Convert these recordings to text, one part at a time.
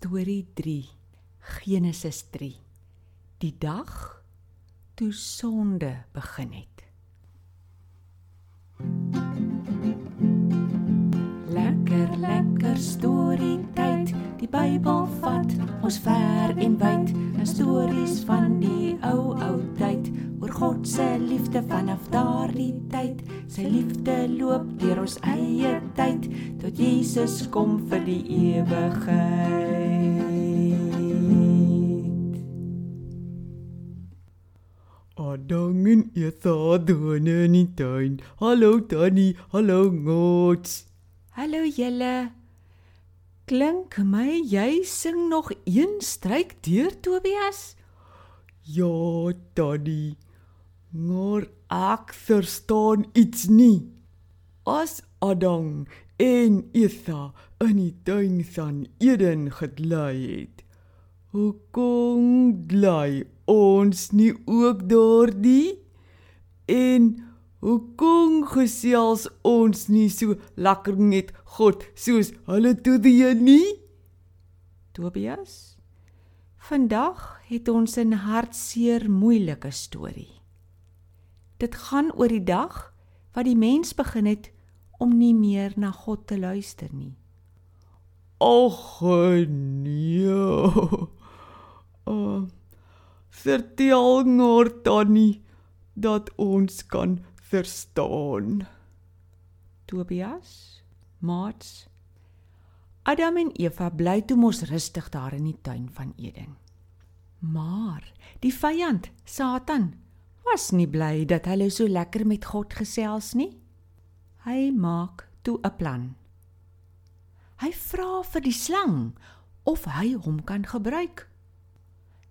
Storie 3 Genesis 3 Die dag toe sonde begin het. Lekker lekker storie tyd. Die Bybel vat ons ver en wyd. 'n Stories van die ou ou tyd oor God se liefde vanaf daardie tyd. Sy liefde loop deur ons eie tot Jesus kom vir die ewigheid. Adang en Eva doen in die tuin. Hallo Tannie, hallo Ngots. Hallo julle. Klink my jy sing nog een stryk deur Tobias? Ja, Tannie. Maar ek verstaan iets nie. As Adang en Eva in die tuin van Eden gedlei het, hoekom glei ons nie ook daardie? En hoekom gesels ons nie so lekker met God soos hulle toe die nie? Tobias. Vandag het ons 'n hartseer moeilike storie. Dit gaan oor die dag wat die mens begin het om nie meer na God te luister nie. Ag nee. Uh, vertel maar Tannie dat ons kan verstaan. Tobias, Mats. Adam en Eva bly toe mos rustig daar in die tuin van Eden. Maar die vyand, Satan, was nie bly dat hulle so lekker met God gesels nie. Hy maak toe 'n plan. Hy vra vir die slang of hy hom kan gebruik.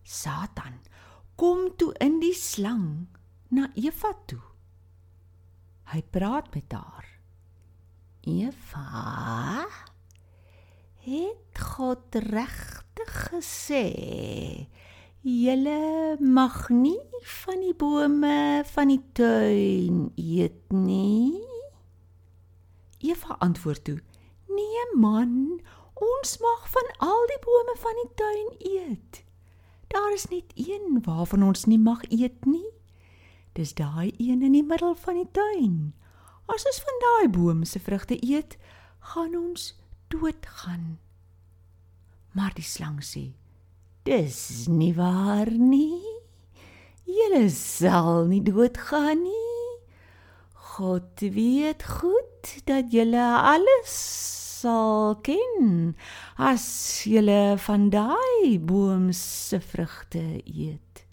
Satan kom toe in die slang na Eva toe. Hy praat met haar. Eva, het God regtig gesê julle mag nie van die bome van die tuin eet nie? Eva antwoord toe: "Nee man, ons mag van al die bome van die tuin eet. Daar is net een waarvan ons nie mag eet nie. Dis daai een in die middel van die tuin. As ons van daai boom se vrugte eet, gaan ons doodgaan." Maar die slang sê: "Dis nie waar nie. Julle sal nie doodgaan nie. God weet goed dat julle alles sal ken as julle van daai boom se vrugte eet."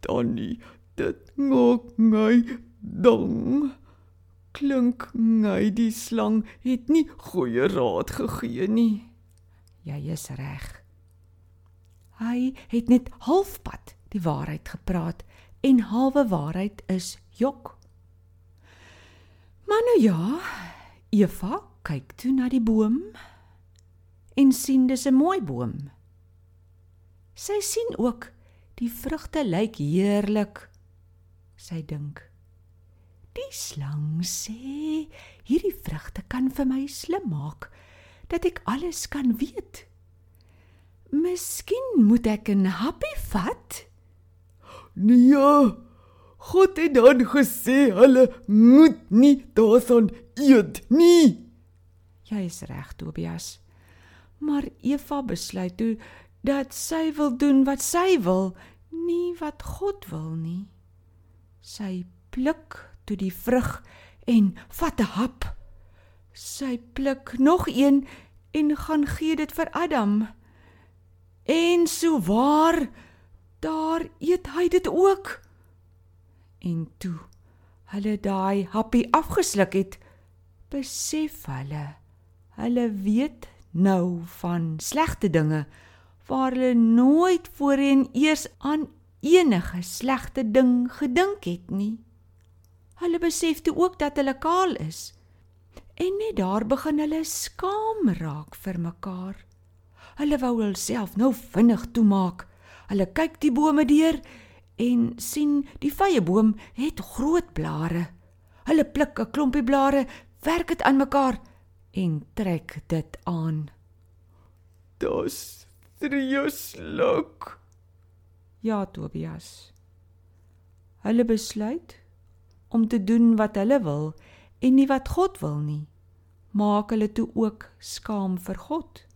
Tannie, dit maak my dong. Klink my die slang het nie goeie raad gegee nie. Jy is reg. Hy het net halfpad die waarheid gepraat en halwe waarheid is jok. Maar nou ja, Eva kyk toe na die boom en sien dis 'n mooi boom. Sy sien ook die vrugte lyk heerlik. Sy dink: Die slang sê hierdie vrugte kan vir my slim maak dat ek alles kan weet. Miskien moet ek 'n happie vat. Nee. God het dan gesê hulle moet nie daarvan eet nie. Jy is reg, Tobias. Maar Eva besluit toe dat sy wil doen wat sy wil, nie wat God wil nie. Sy pluk toe die vrug en vat 'n hap. Sy pluk nog een en gaan gee dit vir Adam. En so waar daar eet hy dit ook. En toe hulle daai happie afgesluk het, besef hulle hulle weet nou van slegte dinge waar hulle nooit voorheen eers aan enige slegte ding gedink het nie. Hulle besef toe ook dat hulle kaal is. En net daar begin hulle skaam raak vir mekaar. Hulle wou hulself nou vinnig toemaak. Hulle kyk die bome deur en sien die vye boom het groot blare. Hulle pluk 'n klompie blare, werk dit aan mekaar en trek dit aan. Das treuslik. Ja, Tobias. Hulle besluit om te doen wat hulle wil en nie wat God wil nie. Maak hulle toe ook skaam vir God.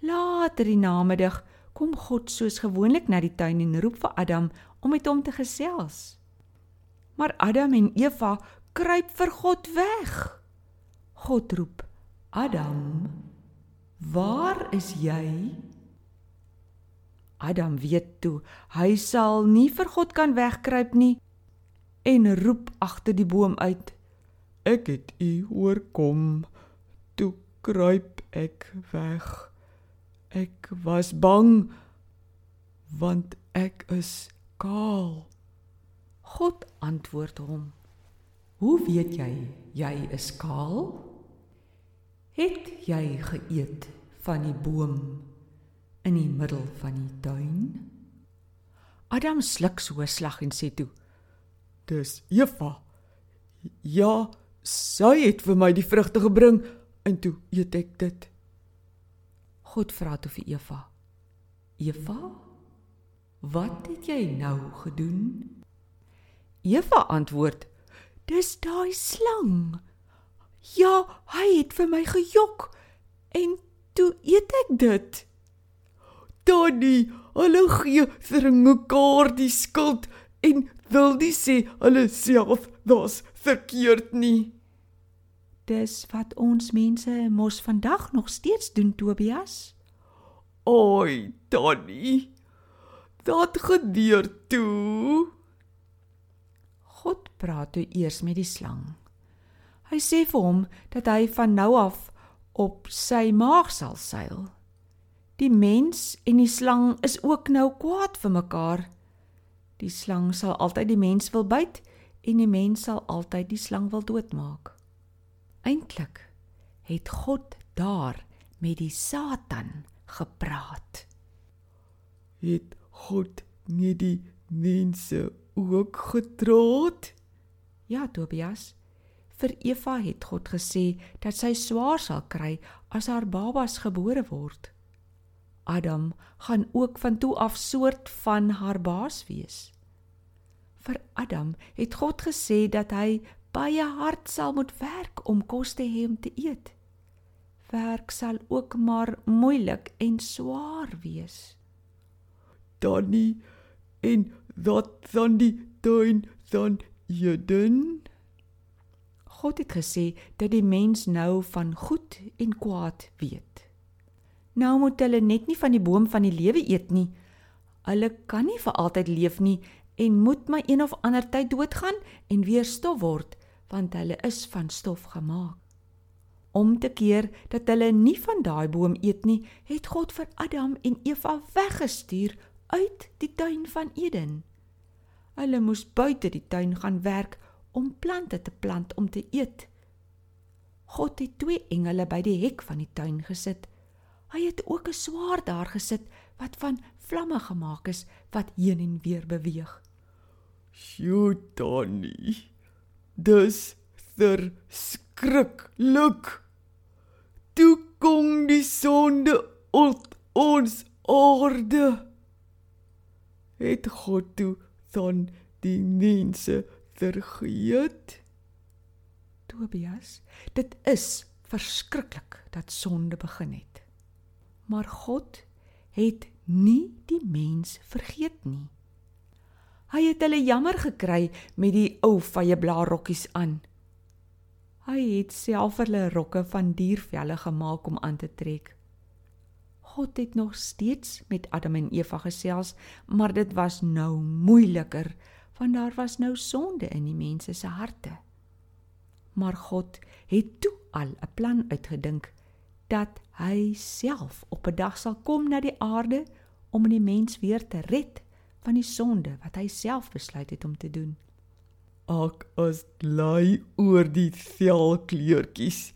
Later die namiddag kom God soos gewoonlik na die tuin en roep vir Adam om met hom te gesels. Maar Adam en Eva kruip vir God weg. God roep: "Adam, waar is jy?" Adam weet toe hy sal nie vir God kan wegkruip nie en roep agter die boom uit: Ek het u oorkom. Toe kruip ek weg. Ek was bang want ek is kaal. God antwoord hom: Hoe weet jy jy is kaal? Het jy geëet van die boom in die middel van die tuin? Adam sluk so 'n slag en sê toe: Dis Eva. Ja, sy het vir my die vrugte gebring en toe eet ek dit. God vra toe vir Eva: Eva, wat het jy nou gedoen? Eva antwoord: Dis daai slang. Ja, hy het vir my gejok en toe eet ek dit. Tannie, hulle gee vir mekaar die skuld en wil nie sê hulle self was verkeerd nie. Dis wat ons mense mos vandag nog steeds doen, Tobias. Oi, Tannie. Dat gebeur toe. God praat toe eers met die slang. Hy sê vir hom dat hy van nou af op sy maag sal seil. Die mens en die slang is ook nou kwaad vir mekaar. Die slang sal altyd die mens wil byt en die mens sal altyd die slang wil doodmaak. Eintlik het God daar met die Satan gepraat. Het God nie die mense ook getroot? Ja, Tobias. Vir Eva het God gesê dat sy swaar sal kry as haar babas gebore word. Adam gaan ook van toe af soort van haar baas wees. Vir Adam het God gesê dat hy baie hard sal moet werk om kos te hê om te eet. Werk sal ook maar moeilik en swaar wees. Danny en dat dan die tuin dan Eden. God het gesê dat die mens nou van goed en kwaad weet. Nou moet hulle net nie van die boom van die lewe eet nie. Hulle kan nie vir altyd leef nie en moet maar een of ander tyd doodgaan en weer stof word, want hulle is van stof gemaak. Om te keer dat hulle nie van daai boom eet nie, het God vir Adam en Eva weggestuur uit die tuin van Eden. Hulle moes buite die tuin gaan werk om plante te plant om te eet. God het twee engele by die hek van die tuin gesit Hy het ook 'n swaard daar gesit wat van vlamme gemaak is wat heen en weer beweeg. "Sjoe, Donnie. Dis ter skriklik. Toe kom die sonde op ons aarde. Het God toe dan die mense vergeet?" Tobias, dit is verskriklik dat sonde begin het maar God het nie die mens vergeet nie. Hy het hulle jammer gekry met die ou vye blaarrokkies aan. Hy het self hulle rokke van diervelle gemaak om aan te trek. God het nog steeds met Adam en Eva gesels, maar dit was nou moeiliker want daar was nou sonde in die mense se harte. Maar God het toe al 'n plan uitgedink dat hy self op 'n dag sal kom na die aarde om die mens weer te red van die sonde wat hy self besluit het om te doen. Ek as lei oor die velkleurtjies.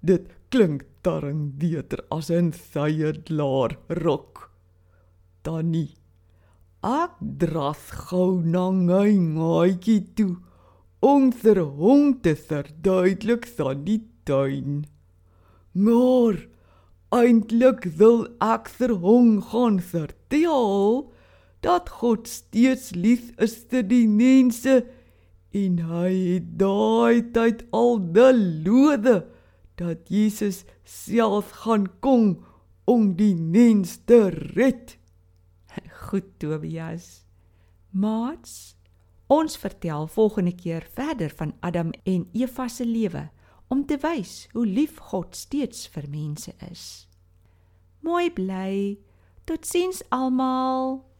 Dit klink darm beter as 'n syerdlaar rok. Tannie, ek draf gou na my maatjie toe om vir hom te verduidelik van die tuin. Maar eintlik wil ek vir hom gaan vertel dat God steeds lief is vir die mense en hy het daai tyd al delode dat Jesus self gaan kom om die mens te red. Goed, Tobias. Mats, ons vertel volgende keer verder van Adam en Eva se lewe om te wys hoe lief God steeds vir mense is. Mooi bly. Totsiens almal.